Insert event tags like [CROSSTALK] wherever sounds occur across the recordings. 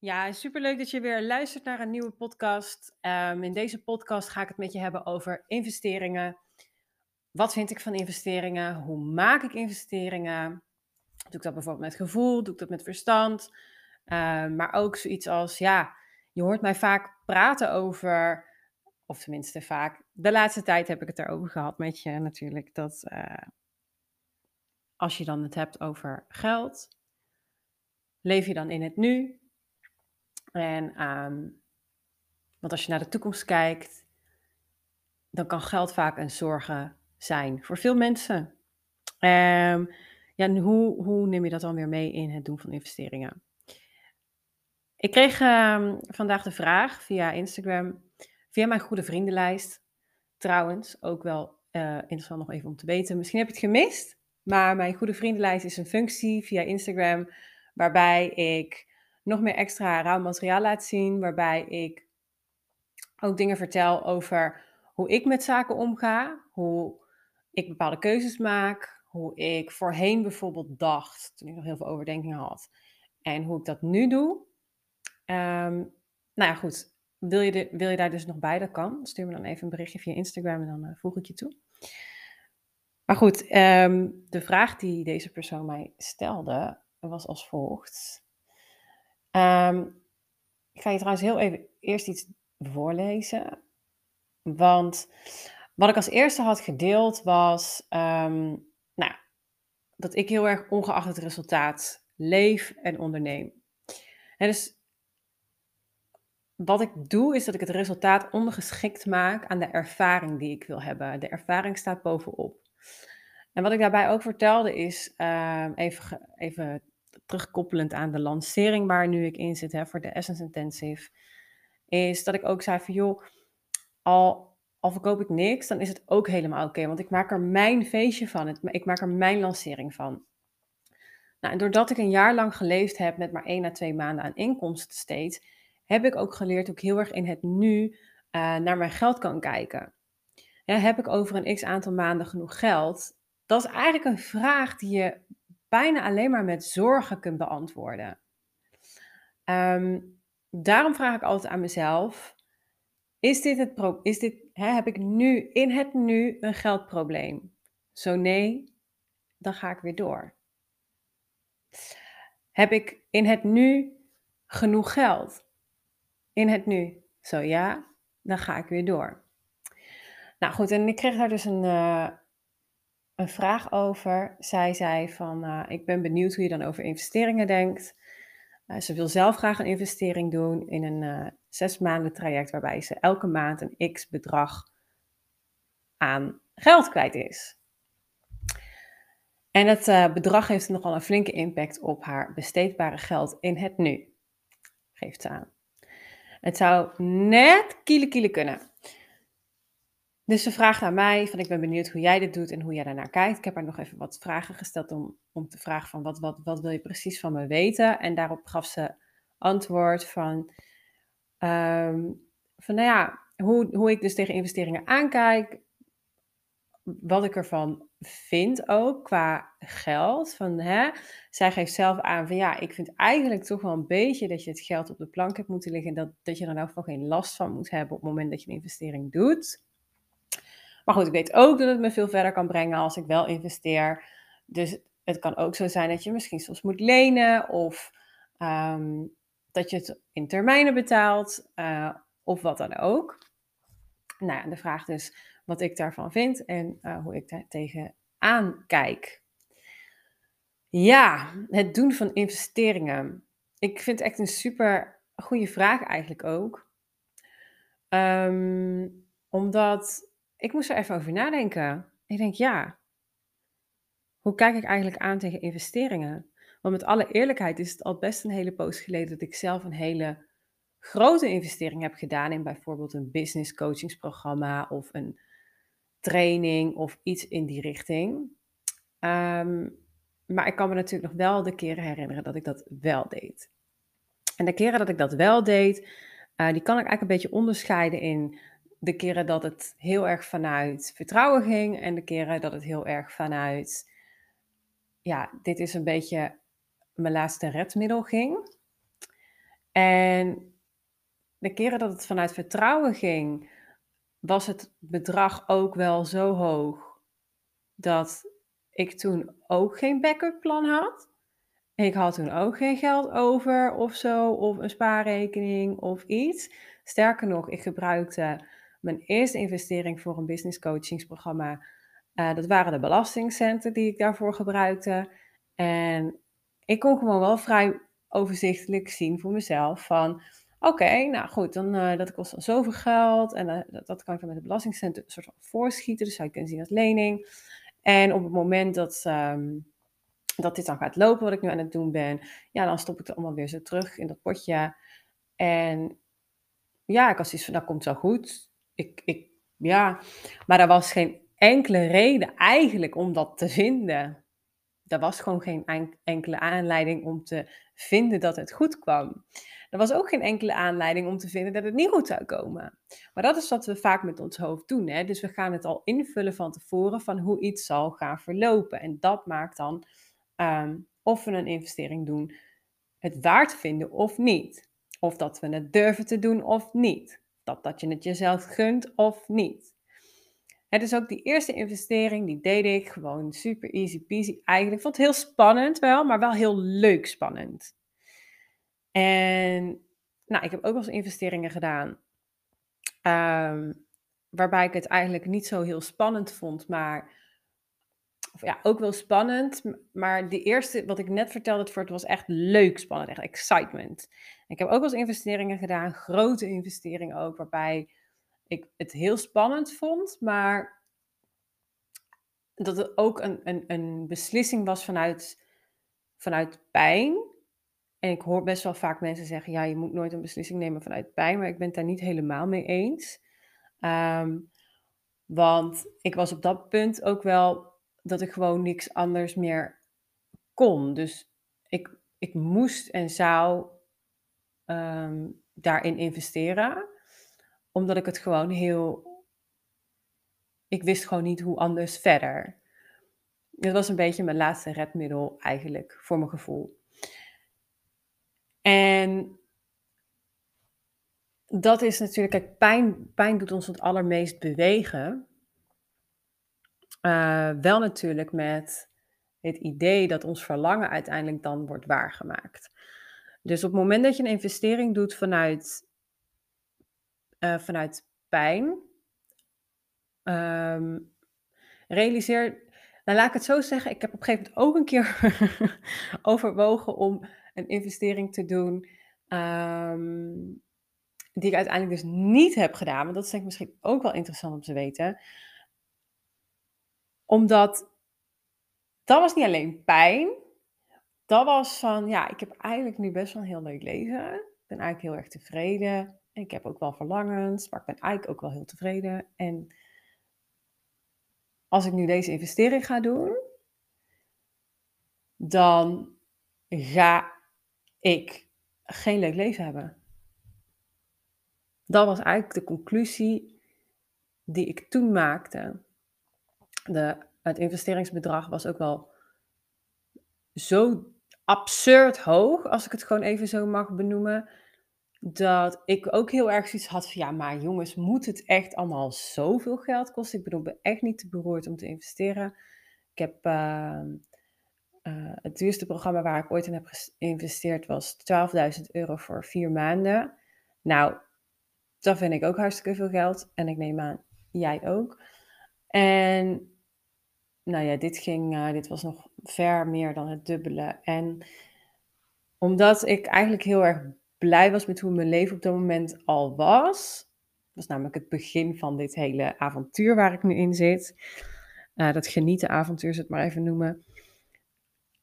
Ja, superleuk dat je weer luistert naar een nieuwe podcast. Ehm, in deze podcast ga ik het met je hebben over investeringen. Wat vind ik van investeringen? Hoe maak ik investeringen? Doe ik dat bijvoorbeeld met gevoel? Doe ik dat met verstand? Ehm, maar ook zoiets als, ja, je hoort mij vaak praten over, of tenminste vaak, de laatste tijd heb ik het erover gehad met je natuurlijk, dat eh, als je dan het hebt over geld, leef je dan in het nu? En, ehm, want als je naar de toekomst kijkt, dan kan geld vaak een zorgen zijn voor veel mensen. Um, ja, en hoe, hoe neem je dat dan weer mee in het doen van investeringen? Ik kreeg um, vandaag de vraag via Instagram, via mijn goede vriendenlijst. Trouwens, ook wel uh, interessant nog even om te weten. Misschien heb je het gemist, maar mijn goede vriendenlijst is een functie via Instagram waarbij ik nog meer extra rauw materiaal laat zien, waarbij ik ook dingen vertel over hoe ik met zaken omga, hoe ik bepaalde keuzes maak, hoe ik voorheen bijvoorbeeld dacht, toen ik nog heel veel overdenkingen had, en hoe ik dat nu doe. Um, nou ja, goed. Wil je, de, wil je daar dus nog bij? Dat kan. Stuur me dan even een berichtje via Instagram en dan uh, voeg ik je toe. Maar goed, um, de vraag die deze persoon mij stelde was als volgt. Um, ik ga je trouwens heel even eerst iets voorlezen. Want wat ik als eerste had gedeeld was, um, nou, dat ik heel erg ongeacht het resultaat leef en onderneem. En dus wat ik doe is dat ik het resultaat ondergeschikt maak aan de ervaring die ik wil hebben. De ervaring staat bovenop. En wat ik daarbij ook vertelde is, uh, even, even terugkoppelend aan de lancering waar nu ik in zit hè, voor de Essence Intensive, is dat ik ook zei van joh, al, al verkoop ik niks, dan is het ook helemaal oké. want ik maak er mijn feestje van. ik maak er mijn lancering van. Nou, en doordat ik een jaar lang geleefd heb met maar één à twee maanden aan inkomsten steeds, heb ik ook geleerd hoe ik heel erg in het nu uh, naar mijn geld kan kijken. Heb ik over een x aantal maanden genoeg geld? Dat is eigenlijk een vraag die je bijna alleen maar met zorgen kunt beantwoorden. Um, daarom vraag ik altijd aan mezelf: is dit het is dit, hè, heb ik nu in het nu een geldprobleem? Zo nee, dan ga ik weer door. Heb ik in het nu genoeg geld? In het nu? Zo ja, dan ga ik weer door. Nou goed, en ik kreeg daar dus een, uh, een vraag over. Zij zei van, uh, ik ben benieuwd hoe je dan over investeringen denkt. Uh, ze wil zelf graag een investering doen in een uh, zes maanden traject waarbij ze elke maand een x bedrag aan geld kwijt is. En het bedrag heeft nogal een flinke impact op haar besteedbare geld in het nu, geeft ze aan. Het zou net kiele kiele kunnen. Dus ze vraagt aan mij van ik ben benieuwd hoe jij dit doet en hoe jij daarnaar kijkt. Ik heb haar nog even wat vragen gesteld om, om te vragen van wat, wat, wat wil je precies van me weten. En daarop gaf ze antwoord van, um, van nou ja, hoe, hoe ik dus tegen investeringen aankijk. Wat ik ervan vind ook qua geld. Van, hè, zij geeft zelf aan van ja, ik vind eigenlijk toch wel een beetje dat je het geld op de plank hebt moeten liggen. En dat, dat je er nou geval geen last van moet hebben op het moment dat je een investering doet. Maar goed, ik weet ook dat het me veel verder kan brengen als ik wel investeer. Dus het kan ook zo zijn dat je misschien soms moet lenen of um, dat je het in termijnen betaalt uh, of wat dan ook. Nou ja, de vraag dus wat ik daarvan vind en uh, hoe ik daar tegenaan kijk. Ja, het doen van investeringen. Ik vind het echt een super goede vraag eigenlijk ook. Um, omdat ik moest er even over nadenken. Ik denk, ja, hoe kijk ik eigenlijk aan tegen investeringen? Want met alle eerlijkheid is het al best een hele poos geleden dat ik zelf een hele grote investering heb gedaan in bijvoorbeeld een business coachingsprogramma of een training of iets in die richting. Um, maar ik kan me natuurlijk nog wel de keren herinneren dat ik dat wel deed. En de keren dat ik dat wel deed, uh, die kan ik eigenlijk een beetje onderscheiden in de keren dat het heel erg vanuit vertrouwen ging en de keren dat het heel erg vanuit, ja, dit is een beetje mijn laatste redmiddel ging. En de keren dat het vanuit vertrouwen ging, was het bedrag ook wel zo hoog dat ik toen ook geen backup plan had. Ik had toen ook geen geld over of zo, of een spaarrekening of iets. Sterker nog, ik gebruikte mijn eerste investering voor een business coachingsprogramma. Uh, dat waren de belastingcenten die ik daarvoor gebruikte. En ik kon gewoon wel vrij overzichtelijk zien voor mezelf van... Oké, nou goed, dan, uh, dat kost dan zoveel geld en uh, dat, dat, kan ik dan met de belastingcenten soort van voorschieten. Dus zou je kunnen zien als lening. En op het moment dat, um, dat dit dan gaat lopen, wat ik nu aan het doen ben, ja, dan stop ik het allemaal weer zo terug in dat potje. En ja, ik had zoiets van, dat komt zo goed. Ik, ik, ja, maar er was geen enkele reden eigenlijk om dat te vinden. Er was gewoon geen enkele aanleiding om te vinden dat het goed kwam. Er was ook geen enkele aanleiding om te vinden dat het niet goed zou komen. Maar dat is wat we vaak met ons hoofd doen. Hè? Dus we gaan het al invullen van tevoren van hoe iets zal gaan verlopen. En dat maakt dan um, of we een investering doen, het waard vinden of niet. Of dat we het durven te doen of niet. Dat, je het jezelf gunt of niet. Het is ook die eerste investering, die deed ik gewoon super easy peasy. Eigenlijk vond het heel spannend wel, maar wel heel leuk spannend. En nou, ik heb ook wel eens investeringen gedaan. Um, waarbij ik het eigenlijk niet zo heel spannend vond, maar ja, ook wel spannend. Maar de eerste, wat ik net vertelde, het was echt leuk spannend, echt excitement. Ik heb ook wel eens investeringen gedaan, grote investeringen ook, waarbij ik het heel spannend vond, maar dat het ook een, een, een beslissing was vanuit, vanuit pijn. En ik hoor best wel vaak mensen zeggen, ja, je moet nooit een beslissing nemen vanuit pijn, maar ik ben het daar niet helemaal mee eens. Um, want ik was op dat punt ook wel dat ik gewoon niks anders meer kon. Dus ik, ik moest en zou um, daarin investeren, omdat ik het gewoon heel. Ik wist gewoon niet hoe anders verder. Dat was een beetje mijn laatste redmiddel eigenlijk, voor mijn gevoel. En dat is natuurlijk, kijk, pijn, pijn doet ons het allermeest bewegen. Uh, wel natuurlijk met het idee dat ons verlangen uiteindelijk dan wordt waargemaakt. Dus op het moment dat je een investering doet vanuit, uh, vanuit pijn, um, realiseer, nou laat ik het zo zeggen, ik heb op een gegeven moment ook een keer [LAUGHS] overwogen om een investering te doen. Um, die ik uiteindelijk dus niet heb gedaan. Maar dat is denk ik misschien ook wel interessant om te weten. Omdat dat was niet alleen pijn. Dat was van, ja, ik heb eigenlijk nu best wel een heel leuk leven. Ik ben eigenlijk heel erg tevreden. En ik heb ook wel verlangens, maar ik ben eigenlijk ook wel heel tevreden. En als ik nu deze investering ga doen, dan ga ik geen leuk leven hebben. Dat was eigenlijk de conclusie die ik toen maakte. Het investeringsbedrag was ook wel zo absurd hoog, als ik het gewoon even zo mag benoemen, dat ik ook heel erg zoiets had van ja, maar jongens, moet het echt allemaal zoveel geld kosten? Ik bedoel, ik ben echt niet te beroerd om te investeren. Ik heb uh, uh, het duurste programma waar ik ooit in heb geïnvesteerd was 12.000 euro voor vier maanden. Nou, dat vind ik ook hartstikke veel geld. En ik neem aan, jij ook. En nou ja, dit ging, uh, dit was nog ver meer dan het dubbele. En omdat ik eigenlijk heel erg blij was met hoe mijn leven op dat moment al was. Dat was namelijk het begin van dit hele avontuur waar ik nu in zit. Uh, dat genieten avontuur, het maar even noemen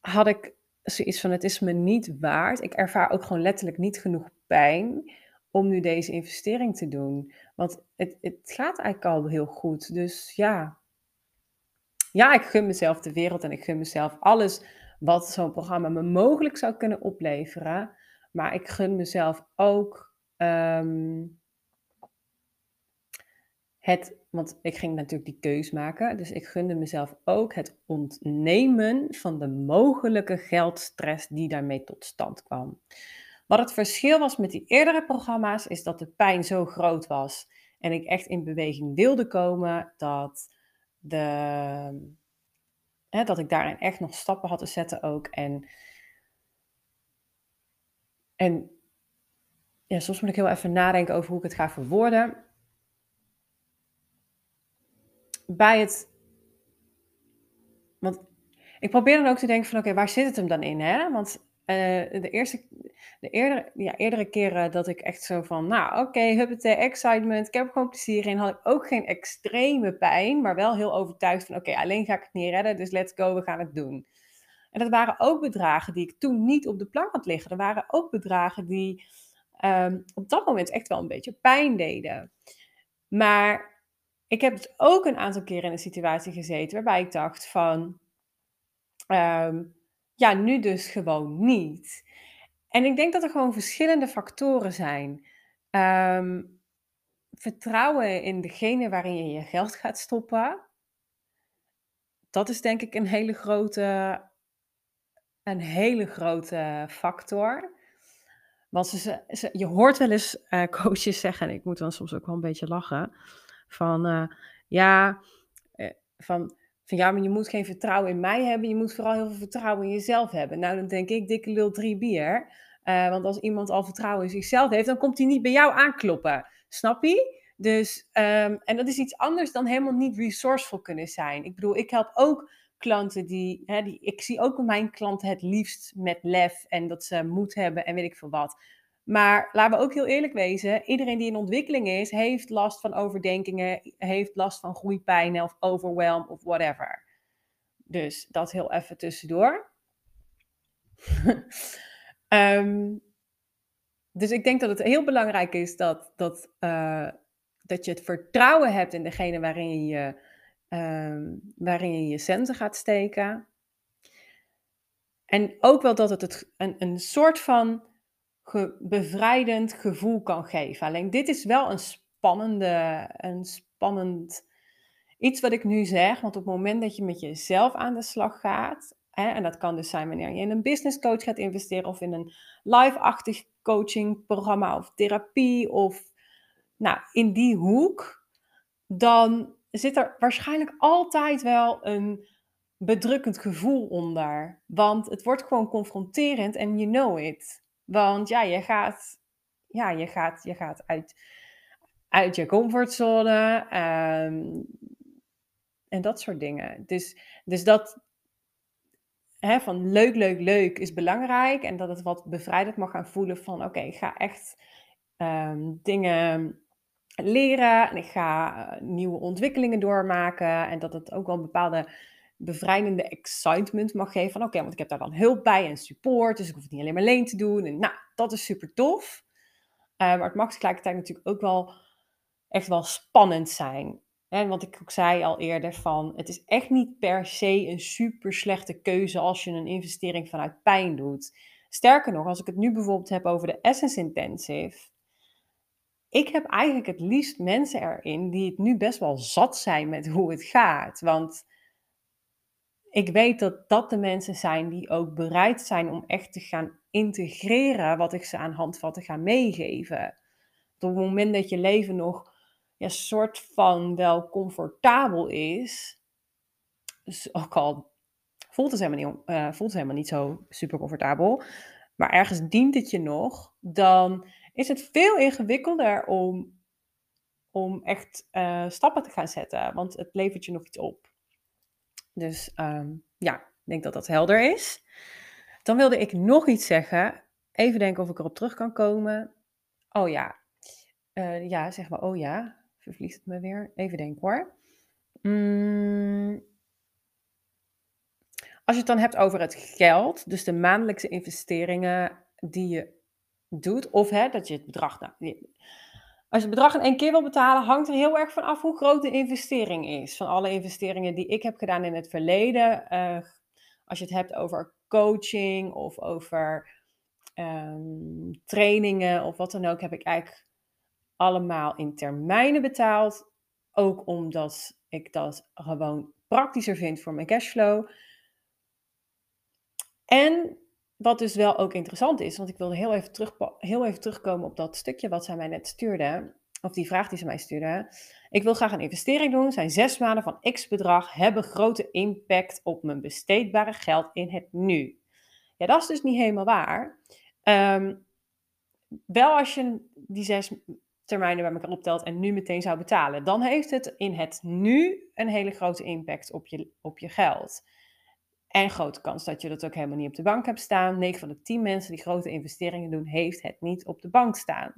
had ik zoiets van: het is me niet waard. Ik ervaar ook gewoon letterlijk niet genoeg pijn om nu deze investering te doen. Want het, het gaat eigenlijk al heel goed. Dus ja. Ja, ik gun mezelf de wereld en ik gun mezelf alles wat zo'n programma me mogelijk zou kunnen opleveren. Maar ik gun mezelf ook um, het want ik ging natuurlijk die keus maken. Dus ik gunde mezelf ook het ontnemen van de mogelijke geldstress die daarmee tot stand kwam. Wat het verschil was met die eerdere programma's, is dat de pijn zo groot was en ik echt in beweging wilde komen, dat, de, hè, dat ik daarin echt nog stappen had te zetten ook. En, en ja, soms moet ik heel even nadenken over hoe ik het ga verwoorden. Bij het. Want ik probeer dan ook te denken van oké, waar zit het hem dan in? Hè? Want uh, de eerste, de eerdere, ja, eerdere keren dat ik echt zo van, nou oké, okay, huppete, excitement, ik heb er gewoon plezier in, had ik ook geen extreme pijn, maar wel heel overtuigd van oké, alleen ga ik het niet redden, dus let's go, we gaan het doen. En dat waren ook bedragen die ik toen niet op de plank had liggen. Er waren ook bedragen die um, op dat moment echt wel een beetje pijn deden. Maar ik heb het ook een aantal keren in een situatie gezeten waarbij ik dacht van, um, ja, nu dus gewoon niet. En ik denk dat er gewoon verschillende factoren zijn. Um, vertrouwen in degene waarin je je geld gaat stoppen. Dat is denk ik een hele grote, een hele grote factor. Want ze, je hoort wel eens uh, [LAUGHS] coaches zeggen, en ik moet dan soms ook wel een beetje lachen, van uh, ja, uh, van, van ja, maar je moet geen vertrouwen in mij hebben, je moet vooral heel veel vertrouwen in jezelf hebben. Nou, dan denk ik, dikke lul drie bier. want als iemand al vertrouwen in zichzelf heeft, dan komt hij niet bij jou aankloppen. Snap je? Dus, um, en dat is iets anders dan helemaal niet resourceful kunnen zijn. Ik bedoel, ik help ook klanten die, hè, die, ik zie ook mijn klanten het liefst met lef en dat ze moed hebben en weet ik veel wat. Maar laten we ook heel eerlijk wezen, iedereen die in ontwikkeling is, heeft last van overdenkingen, heeft last van groeipijnen of overwhelm of whatever. Dus dat heel even tussendoor. um, [LAUGHS] dus ik denk dat het heel belangrijk is dat, dat, uh, dat je het vertrouwen hebt in degene waarin je um, waarin je je centen gaat steken. En ook wel dat het, het een, een soort van bevrijdend gevoel kan geven. Alleen dit is wel een spannende, een spannend iets wat ik nu zeg. Want op het moment dat je met jezelf aan de slag gaat, hè, en dat kan dus zijn wanneer je in een business coach gaat investeren of in een live-achtig coachingprogramma of therapie of nou, in die hoek, dan zit er waarschijnlijk altijd wel een bedrukkend gevoel onder. Want het wordt gewoon confronterend en you know it. Want ja, je gaat, ja, je gaat, je gaat uit, uit je comfortzone um, en dat soort dingen. Dus, dus dat hè, van leuk, leuk, leuk is belangrijk. En dat het wat bevrijdend mag gaan voelen van oké, ik ga echt um, dingen leren en ik ga eh, nieuwe ontwikkelingen doormaken. En dat het ook wel bepaalde bevrijdende excitement mag geven. Van oké, want ik heb daar dan hulp bij en support. Dus ik hoef het niet alleen maar alleen te doen. En nou, dat is super tof. Uh, maar het mag tegelijkertijd natuurlijk ook wel echt wel spannend zijn. En wat ik ook zei al eerder van, het is echt niet per se een super slechte keuze als je een investering vanuit pijn doet. Sterker nog, als ik het nu bijvoorbeeld heb over de Essence Intensive, ik heb eigenlijk het liefst mensen erin die het nu best wel zat zijn met hoe het gaat. Want ik weet dat dat de mensen zijn die ook bereid zijn om echt te gaan integreren wat ik ze aan handvatten ga meegeven. op het moment dat je leven nog ja, soort van wel comfortabel is, ook al voelt het helemaal niet, uh, voelt het helemaal niet zo super comfortabel, maar ergens dient het je nog, dan is het veel ingewikkelder om, om echt uh, stappen te gaan zetten. Want het levert je nog iets op. Dus um, ja, ik denk dat dat helder is. Dan wilde ik nog iets zeggen. Even denken of ik erop terug kan komen. Oh ja. Uh, ja, zeg maar, oh ja. Vervliegt het me weer. Even denken hoor. Mm. Als je het dan hebt over het geld, dus de maandelijkse investeringen die je doet. Of hè, dat je het bedrag. Nou, als je het bedrag in één keer wil betalen, hangt er heel erg van af hoe groot de investering is. Van alle investeringen die ik heb gedaan in het verleden. Uh, als je het hebt over coaching of over um, trainingen of wat dan ook, heb ik eigenlijk allemaal in termijnen betaald. Ook omdat ik dat gewoon praktischer vind voor mijn cashflow. En wat dus wel ook interessant is, want ik wilde heel even, terug, heel even terugkomen op dat stukje wat zij mij net stuurde, of die vraag die ze mij stuurde. Ik wil graag een investering doen. Zijn zes maanden van x bedrag hebben grote impact op mijn besteedbare geld in het nu. Ja, dat is dus niet helemaal waar. Ehm, wel als je die zes termijnen bij elkaar optelt en nu meteen zou betalen, dan heeft het in het nu een hele grote impact op je, op je geld. En grote kans dat je dat ook helemaal niet op de bank hebt staan. 9 van de 10 mensen die grote investeringen doen, heeft het niet op de bank staan.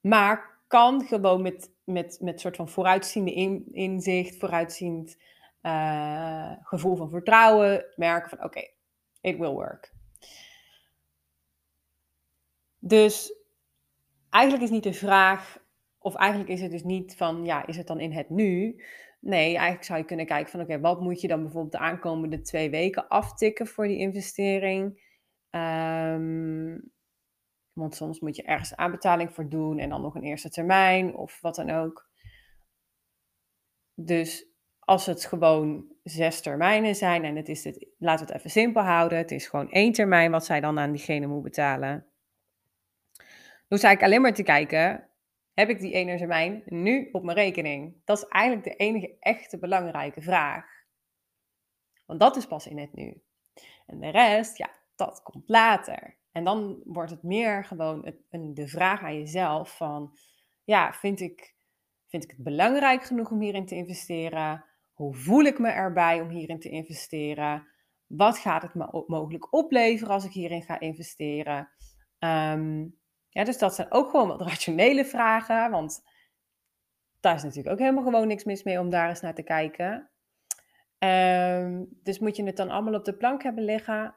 Maar kan gewoon met, met, met soort van vooruitziende inzicht, vooruitziend uh, gevoel van vertrouwen, merken van oké, it will work. Dus eigenlijk is niet de vraag, of eigenlijk is het dus niet van, ja, is het dan in het nu? Nee, eigenlijk zou je kunnen kijken van, oké, wat moet je dan bijvoorbeeld de aankomende twee weken aftikken voor die investering? Um, want soms moet je ergens aanbetaling voor doen en dan nog een eerste termijn of wat dan ook. Dus als het gewoon zes termijnen zijn en het is het, laten we het even simpel houden, het is gewoon één termijn wat zij dan aan diegene moet betalen. Sta ik alleen maar te kijken, heb ik die ene termijn nu op mijn rekening? Dat is eigenlijk de enige echte belangrijke vraag. Want dat is pas in het nu. En de rest, ja, dat komt later. En dan wordt het meer gewoon een, de vraag aan jezelf van, ja, vind ik, vind ik het belangrijk genoeg om hierin te investeren? Hoe voel ik me erbij om hierin te investeren? Wat gaat het me mogelijk opleveren als ik hierin ga investeren? Um, ja, dus dat zijn ook gewoon wat [LAUGHS] rationele vragen, want daar is natuurlijk ook helemaal gewoon niks mis mee om daar eens naar te kijken. Um, dus moet je het dan allemaal op de plank hebben liggen?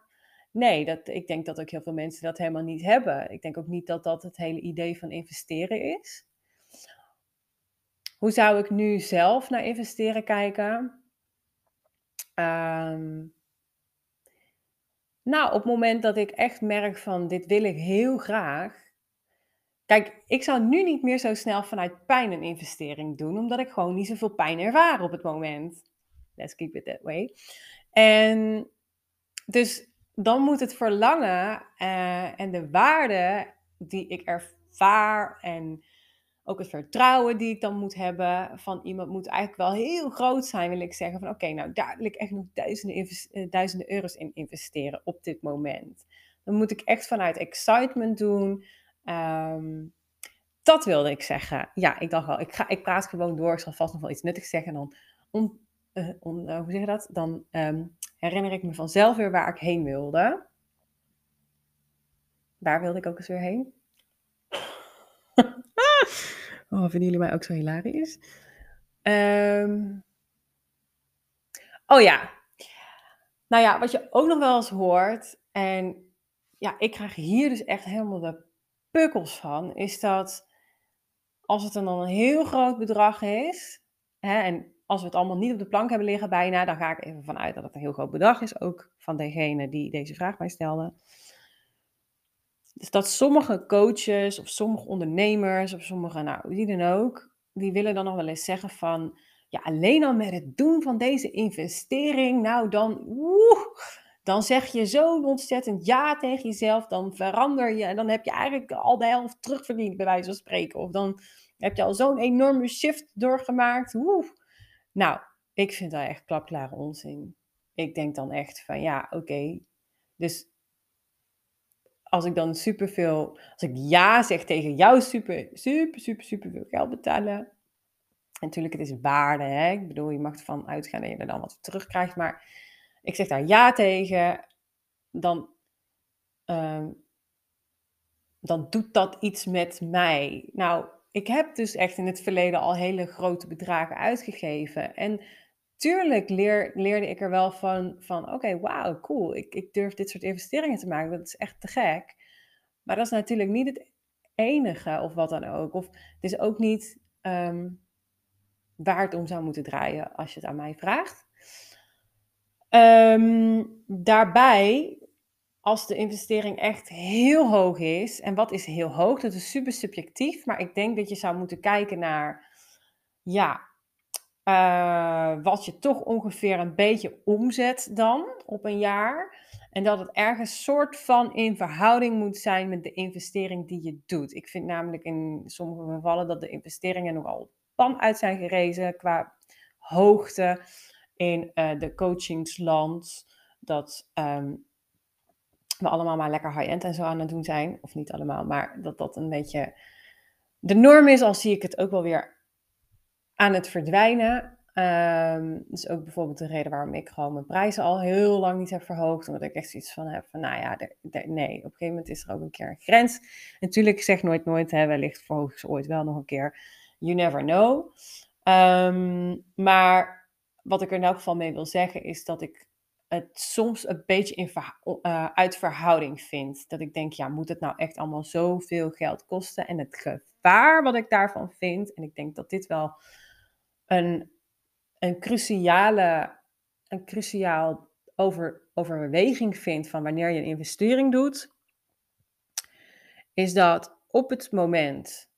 Nee, dat, ik denk dat ook heel veel mensen dat helemaal niet hebben. Ik denk ook niet dat dat het hele idee van investeren is. Hoe zou ik nu zelf naar investeren kijken? Ehm, nou, op het moment dat ik echt merk van dit wil ik heel graag. Kijk, ik zou nu niet meer zo snel vanuit pijn een investering doen, omdat ik gewoon niet zoveel pijn ervaar op het moment. Let's keep it that way. En dus dan moet het verlangen uh, en de waarde die ik ervaar en ook het vertrouwen die ik dan moet hebben van iemand moet eigenlijk wel heel groot zijn, wil ik zeggen. Van oké, nou daar wil ik echt nog duizenden, uh, duizenden euro's in investeren op dit moment. Dan moet ik echt vanuit excitement doen. Um, dat wilde ik zeggen. Ja, ik dacht wel, ik, ga, ik praat gewoon door. Ik zal vast nog wel iets nuttigs zeggen. En dan, on, uh, on, hoe zeg je dat? Dan um, herinner ik me vanzelf weer waar ik heen wilde. Waar wilde ik ook eens weer heen? [LAUGHS] oh, vinden jullie mij ook zo hilarisch? Um, oh ja. Nou ja, wat je ook nog wel eens hoort, en ja, ik krijg hier dus echt helemaal de pukkels van, is dat als het dan een heel groot bedrag is, hè, en als we het allemaal niet op de plank hebben liggen bijna, dan ga ik even vanuit dat het een heel groot bedrag is, ook van degene die deze vraag mij stelde. Dus dat sommige coaches of sommige ondernemers of sommige, nou, wie dan ook, die willen dan nog wel eens zeggen van, ja, alleen al met het doen van deze investering, nou dan, woe, dan zeg je zo ontzettend ja tegen jezelf, dan verander je en dan heb je eigenlijk al de helft terugverdiend, bij wijze van spreken. Of dan heb je al zo'n enorme shift doorgemaakt. Woe, nou, ik vind dat echt klapklare onzin. Ik denk dan echt van ja, oké. Dus als ik dan superveel, als ik ja zeg tegen jou, super, super, super, super veel geld betalen. En natuurlijk, het is waarde. Hè? Ik bedoel, je mag ervan uitgaan dat je er dan wat terugkrijgt. Maar ik zeg daar ja tegen. Dan, uh, dan doet dat iets met mij. Nou, ik heb dus echt in het verleden al hele grote bedragen uitgegeven. En tuurlijk leer, leerde ik er wel van, van oké, okay, wauw, cool. Ik, ik durf dit soort investeringen te maken. Dat is echt te gek. Maar dat is natuurlijk niet het enige of wat dan ook. Of het is ook niet um, waar het om zou moeten draaien als je het aan mij vraagt. Um, daarbij als de investering echt heel hoog is. En wat is heel hoog? Dat is super subjectief. Maar ik denk dat je zou moeten kijken naar, ja, uh, wat je toch ongeveer een beetje omzet dan op een jaar. En dat het ergens soort van in verhouding moet zijn met de investering die je doet. Ik vind namelijk in sommige gevallen dat de investeringen nogal pan uit zijn gerezen qua hoogte in uh, de coachingsland. Dat ehm, we allemaal maar lekker high-end en zo aan het doen zijn. Of niet allemaal, maar dat dat een beetje de norm is. Al zie ik het ook wel weer aan het verdwijnen. Um, is ook bijvoorbeeld de reden waarom ik gewoon mijn prijzen al heel lang niet heb verhoogd. Omdat ik echt zoiets van heb van, nou ja, nee, op een gegeven moment is er ook een keer een grens. Natuurlijk, zeg nooit nooit, hè, wellicht verhoog ze ooit wel nog een keer. You never know. Ehm, maar wat ik er in elk geval mee wil zeggen is dat ik het soms een beetje in uh, uit verhouding vind. Dat ik denk, ja, moet het nou echt allemaal zoveel geld kosten? En het gevaar wat ik daarvan vind, en ik denk dat dit wel een, een cruciale, een cruciaal over, overweging vindt van wanneer je een investering doet, is dat op het moment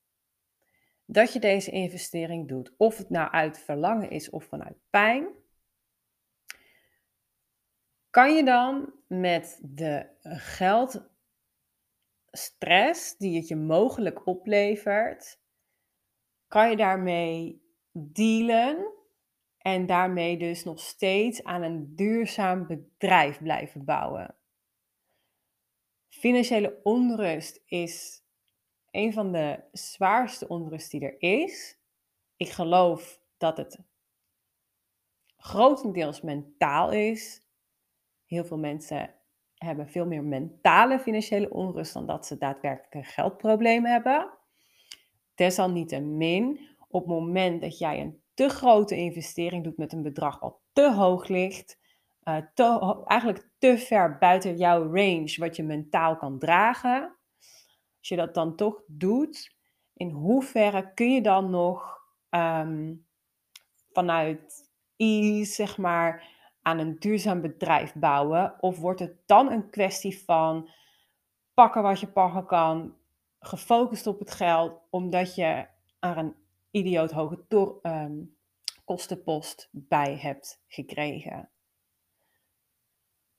dat je deze investering doet, of het nou uit verlangen is of vanuit pijn, kan je dan met de geldstress die het je mogelijk oplevert, kan je daarmee dealen en daarmee dus nog steeds aan een duurzaam bedrijf blijven bouwen. Financiële onrust is een van de zwaarste onrust die er is. Ik geloof dat het grotendeels mentaal is. Heel veel mensen hebben veel meer mentale financiële onrust dan dat ze daadwerkelijk een geldprobleem hebben. Desalniettemin, op het moment dat jij een te grote investering doet met een bedrag wat te hoog ligt, te, eigenlijk te ver buiten jouw range wat je mentaal kan dragen, als je dat dan toch doet, in hoeverre kun je dan nog um, vanuit ease, zeg maar, aan een duurzaam bedrijf bouwen? Of wordt het dan een kwestie van pakken wat je pakken kan, gefocust op het geld, omdat je er een idioot hoge um, kostenpost bij hebt gekregen?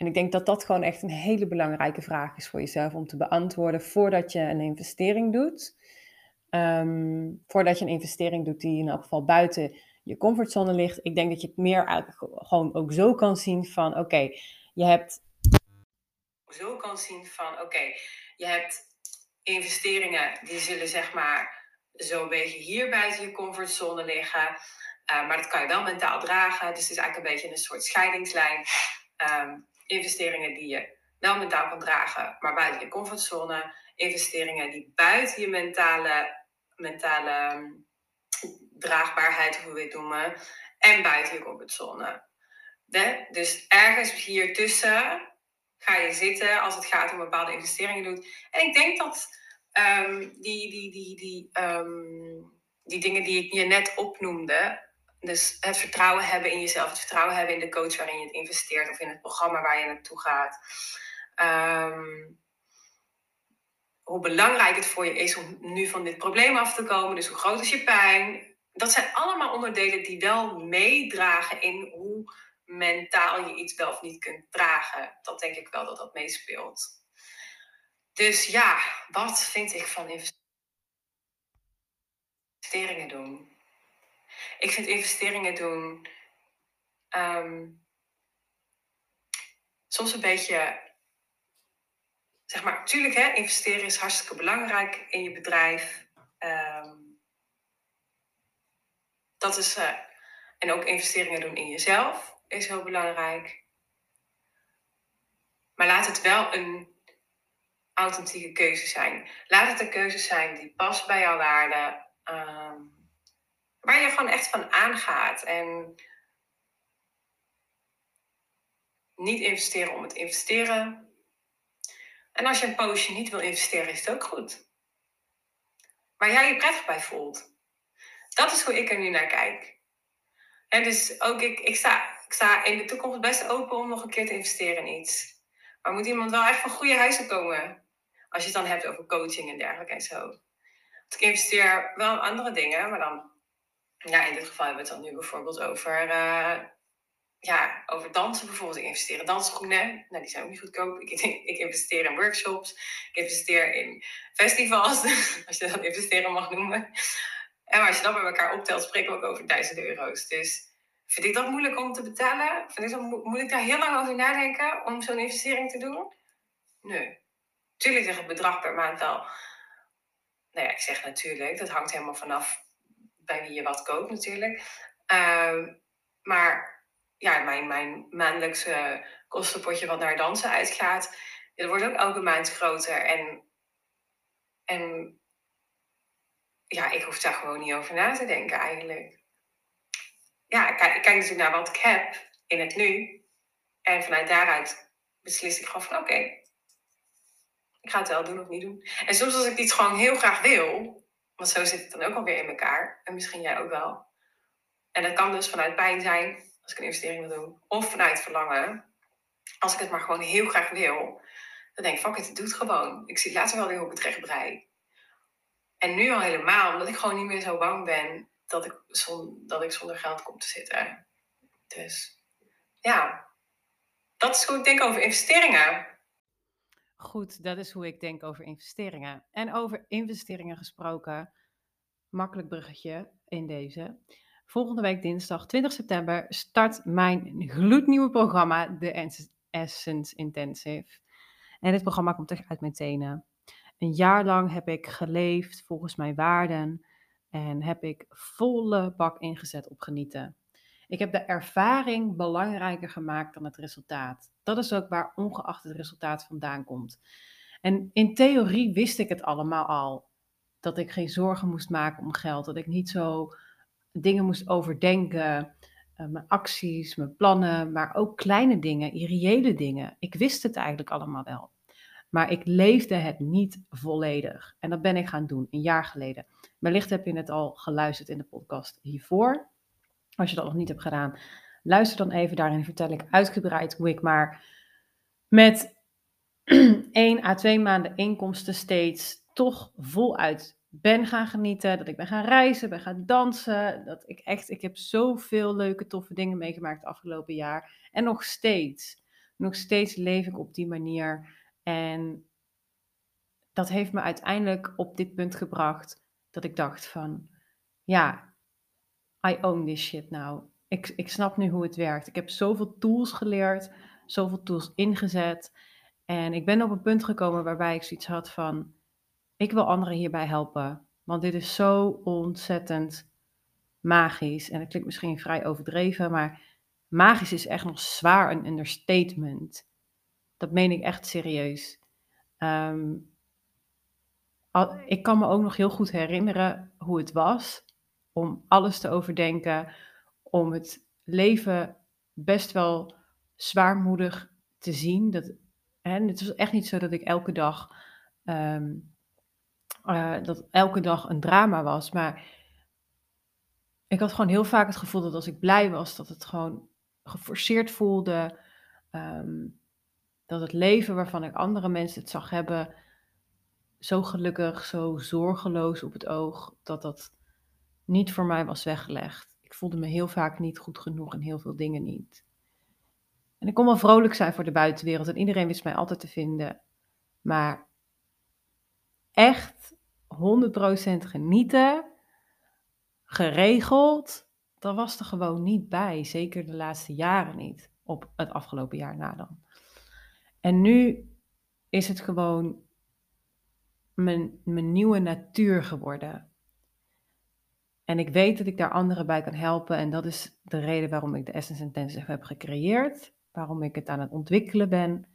En ik denk dat dat gewoon echt een hele belangrijke vraag is voor jezelf om te beantwoorden voordat je een investering doet. Ehm, voordat je een investering doet die in elk geval buiten je comfortzone ligt. Ik denk dat je het meer gewoon ook zo kan zien van oké, je hebt. Zo kan zien van oké, je hebt investeringen die zullen zeg maar zo'n beetje hier buiten je comfortzone liggen. Uh, maar dat kan je wel mentaal dragen. Dus het is eigenlijk een beetje een soort scheidingslijn. Um, investeringen die je wel mentaal kan dragen, maar buiten je comfortzone. Investeringen die buiten je mentale, mentale ehm, draagbaarheid, hoe we het noemen, en buiten je comfortzone. Dus ergens hier tussen ga je zitten als het gaat om bepaalde investeringen doen. En ik denk dat um, die, die, die, die, um, die dingen die ik je net opnoemde, dus het vertrouwen hebben in jezelf, het vertrouwen hebben in de coach waarin je het investeert of in het programma waar je naartoe gaat. Um, hoe belangrijk het voor je is om nu van dit probleem af te komen. Dus hoe groot is je pijn? Dat zijn allemaal onderdelen die wel meedragen in hoe mentaal je iets wel of niet kunt dragen. Dat denk ik wel dat dat meespeelt. Dus ja, wat vind ik van investeringen doen? Ik vind investeringen doen um, soms een beetje. Zeg maar, natuurlijk, hè, investeren is hartstikke belangrijk in je bedrijf. Um, dat is. Uh, en ook investeringen doen in jezelf is heel belangrijk. Maar laat het wel een authentieke keuze zijn. Laat het een keuze zijn die past bij jouw waarden. Um, waar je gewoon echt van aangaat. En niet investeren om het investeren. En als je een poosje niet wil investeren, is het ook goed. Waar jij je prettig bij voelt. Dat is hoe ik er nu naar kijk. En dus ook ik, ik, sta, ik sta in de toekomst best open om nog een keer te investeren in iets. Maar moet iemand wel echt van goede huizen komen? Als je het dan hebt over coaching en dergelijke en zo. Want ik investeer wel in andere dingen, maar dan ja, in dit geval hebben we het dan nu bijvoorbeeld over uh, ja, over dansen bijvoorbeeld. Ik investeer in dansschoenen. Nou, die zijn ook niet goedkoop. Ik, [LAUGHS] ik investeer in workshops. Ik investeer in festivals. [LAUGHS] als je dat investeren mag noemen. En als je dat bij elkaar optelt, spreken we ook over duizenden euro's. Dus vind ik dat moeilijk om te betalen? Vind ik moet ik daar heel lang over nadenken om zo'n investering te doen? Nee. Tuurlijk is het bedrag per maand wel. Nou ja, ik zeg natuurlijk, dat hangt helemaal vanaf bij wie je wat koopt natuurlijk. Uh, maar ja, mijn, mijn maandelijkse kostenpotje wat naar dansen uitgaat, dat wordt ook elke maand groter. En, en ja, ik hoef daar gewoon niet over na te denken eigenlijk. Ja, ik kijk, kijk natuurlijk naar wat ik heb in het nu. En vanuit daaruit beslis ik gewoon van oké, ik ga het wel doen of niet doen. En soms als ik iets gewoon heel graag wil, want zo zit het dan ook alweer in elkaar. En misschien jij ook wel. En dat kan dus vanuit pijn zijn, als ik een investering wil doen. Of vanuit verlangen. Als ik het maar gewoon heel graag wil. Dan denk ik, fuck it, het gewoon. Ik zie later wel weer hoe ik het recht. En nu al helemaal, omdat ik gewoon niet meer zo bang ben dat ik, dat ik zonder geld kom te zitten. Dus ja, dat is hoe ik denk over investeringen. Goed, dat is hoe ik denk over investeringen. En over investeringen gesproken, makkelijk bruggetje in deze. Volgende week dinsdag 20 september start mijn gloednieuwe programma, de Essence Intensive. En dit programma komt echt uit mijn tenen. Een jaar lang heb ik geleefd volgens mijn waarden en heb ik volle bak ingezet op genieten. Ik heb de ervaring belangrijker gemaakt dan het resultaat. Dat is ook waar ongeacht het resultaat vandaan komt. En in theorie wist ik het allemaal al. Dat ik geen zorgen moest maken om geld. Dat ik niet zo dingen moest overdenken. Uh, mijn acties, mijn plannen, maar ook kleine dingen, irreële dingen. Ik wist het eigenlijk allemaal wel. Maar ik leefde het niet volledig. En dat ben ik gaan doen, een jaar geleden. Wellicht heb je het al geluisterd in de podcast hiervoor. Als je dat nog niet hebt gedaan, luister dan even. Daarin vertel ik uitgebreid hoe ik maar met [CLEARS THROAT] 1 à 2 maanden inkomsten steeds toch voluit ben gaan genieten. Dat ik ben gaan reizen, ben gaan dansen. Dat ik echt, ik heb zoveel leuke, toffe dingen meegemaakt het afgelopen jaar. En nog steeds, nog steeds leef ik op die manier. En dat heeft me uiteindelijk op dit punt gebracht dat ik dacht van, ja, I own this shit now. Ik, ik snap nu hoe het werkt. Ik heb zoveel tools geleerd, zoveel tools ingezet. En ik ben op een punt gekomen waarbij ik zoiets had van, ik wil anderen hierbij helpen. Want dit is zo ontzettend magisch. En dat klinkt misschien vrij overdreven, maar magisch is echt nog zwaar een understatement. Dat meen ik echt serieus. Ehm, ik kan me ook nog heel goed herinneren hoe het was om alles te overdenken, om het leven best wel zwaarmoedig te zien. Dat, hè, het was echt niet zo dat ik elke dag, ehm, eh, dat elke dag een drama was, maar ik had gewoon heel vaak het gevoel dat als ik blij was, dat het gewoon geforceerd voelde. Ehm, dat het leven waarvan ik andere mensen het zag hebben, zo gelukkig, zo zorgeloos op het oog, dat dat niet voor mij was weggelegd. Ik voelde me heel vaak niet goed genoeg en heel veel dingen niet. En ik kon wel vrolijk zijn voor de buitenwereld en iedereen wist mij altijd te vinden. Maar echt 100% genieten, geregeld, dat was er gewoon niet bij. Zeker de laatste jaren niet. Op het afgelopen jaar na dan. En nu is het gewoon mijn, mijn nieuwe natuur geworden. En ik weet dat ik daar anderen bij kan helpen. En dat is de reden waarom ik de Essence Intensive heb gecreëerd. Waarom ik het aan het ontwikkelen ben.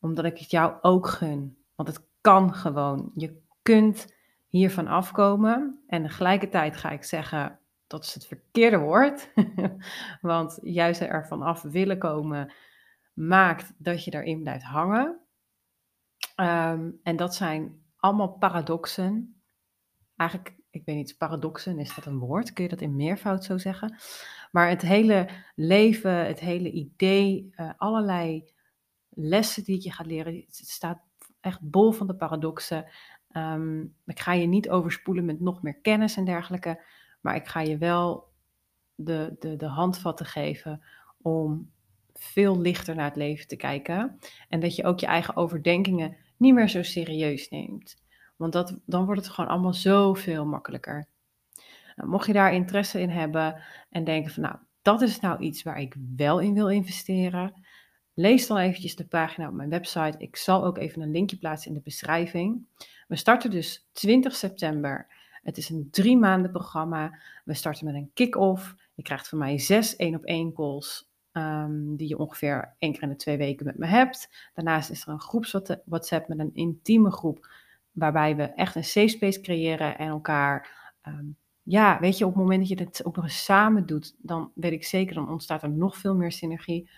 Omdat ik het jou ook gun. Want het kan gewoon. Je kunt hiervan afkomen. En tegelijkertijd ga ik zeggen, dat is het verkeerde woord. [LAUGHS] Want juist er vanaf willen komen, maakt dat je daarin blijft hangen. Ehm, en dat zijn allemaal paradoxen. Eigenlijk, ik weet niet, paradoxen, is dat een woord? Kun je dat in meervoud zo zeggen? Maar het hele leven, het hele idee, uh, allerlei lessen die je gaat leren, staat echt bol van de paradoxen. Um, ik ga je niet overspoelen met nog meer kennis en dergelijke, maar ik ga je wel de, de, de handvatten geven om veel lichter naar het leven te kijken. En dat je ook je eigen overdenkingen niet meer zo serieus neemt. Want dat, dan wordt het gewoon allemaal zoveel makkelijker. Nou, mocht je daar interesse in hebben en denken van nou, dat is nou iets waar ik wel in wil investeren. Lees dan eventjes de pagina op mijn website. Ik zal ook even een linkje plaatsen in de beschrijving. We starten dus 20 september. Het is een drie maanden programma. We starten met een kick-off. Je krijgt van mij zes één op één calls um, die je ongeveer één keer in de twee weken met me hebt. Daarnaast is er een groeps WhatsApp met een intieme groep waarbij we echt een safe space creëren en elkaar ehm, ja, weet je, op het moment dat je het ook nog eens samen doet, dan weet ik zeker, dan ontstaat er nog veel meer synergie.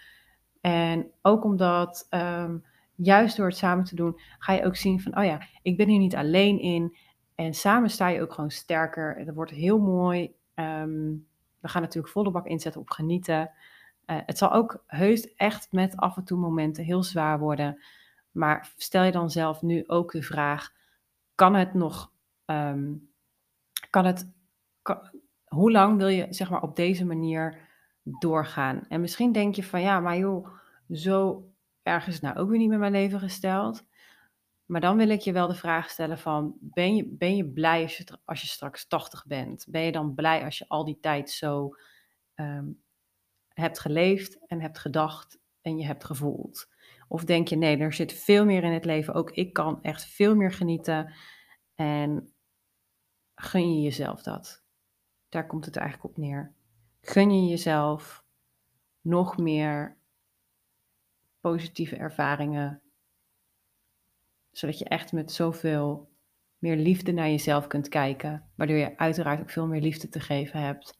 En ook omdat, um, juist door het samen te doen, ga je ook zien van, oh ja, ik ben hier niet alleen in. En samen sta je ook gewoon sterker. Dat wordt heel mooi. Um, we gaan natuurlijk volle bak inzetten op genieten. Uh, het zal ook heus echt met af en toe momenten heel zwaar worden. Maar stel je dan zelf nu ook de vraag: kan het nog, um, kan het hoe lang wil je zeg maar op deze manier doorgaan? En misschien denk je van ja, maar joh, zo erg is het nou ook weer niet met mijn leven gesteld. Maar dan wil ik je wel de vraag stellen van, ben je, ben je blij als je, als je straks 80 bent? Ben je dan blij als je al die tijd zo ehm, hebt geleefd en hebt gedacht en je hebt gevoeld? Of denk je, nee, er zit veel meer in het leven. Ook ik kan echt veel meer genieten. En gun je jezelf dat? Daar komt het eigenlijk op neer. Gun je jezelf nog meer positieve ervaringen, zodat je echt met zoveel meer liefde naar jezelf kunt kijken, waardoor je uiteraard ook veel meer liefde te geven hebt.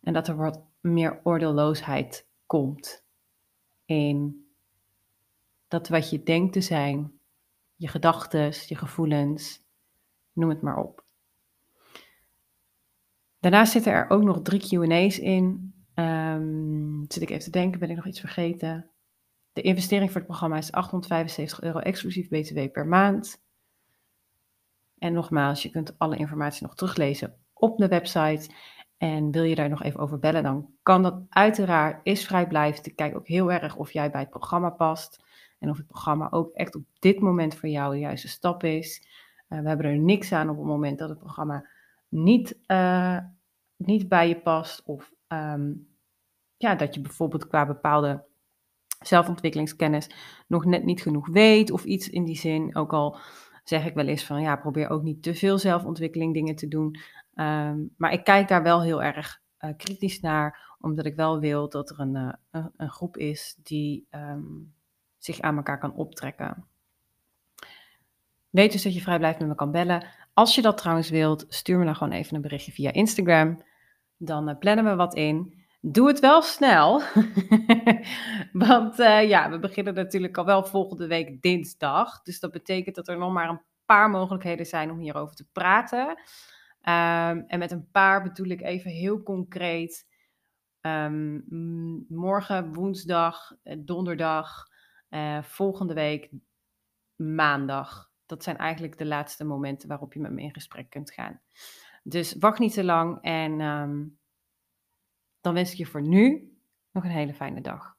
En dat er wat meer oordeelloosheid komt in dat wat je denkt te zijn, je gedachten, je gevoelens, noem het maar op. Daarnaast zitten er ook nog drie QA's in. Um, zit ik even te denken, ben ik nog iets vergeten? De investering voor het programma is 875 euro exclusief BTW per maand. En nogmaals, je kunt alle informatie nog teruglezen op de website. En wil je daar nog even over bellen, dan kan dat uiteraard, is vrijblijvend. Ik kijk ook heel erg of jij bij het programma past. En of het programma ook echt op dit moment voor jou de juiste stap is. Uh, we hebben er niks aan op het moment dat het programma niet, uh, niet bij je past. Of um, ja, dat je bijvoorbeeld qua bepaalde zelfontwikkelingskennis nog net niet genoeg weet. Of iets in die zin. Ook al zeg ik wel eens van ja, probeer ook niet te veel zelfontwikkeling dingen te doen. Um, maar ik kijk daar wel heel erg uh, kritisch naar. Omdat ik wel wil dat er een, een, groep is die um, zich aan elkaar kan optrekken. Weet dus dat je vrij blijft met me kan bellen. Als je dat trouwens wilt, stuur me dan gewoon even een berichtje via Instagram. Dan uh, plannen we wat in. Doe het wel snel. [LAUGHS] Want uh, ja, we beginnen natuurlijk al wel volgende week dinsdag. Dus dat betekent dat er nog maar een paar mogelijkheden zijn om hierover te praten. Um, en met een paar bedoel ik even heel concreet. Um, morgen, woensdag, eh, donderdag, uh, volgende week, maandag dat zijn eigenlijk de laatste momenten waarop je met me in gesprek kunt gaan. Dus wacht niet te lang en um, dan wens ik je voor nu nog een hele fijne dag.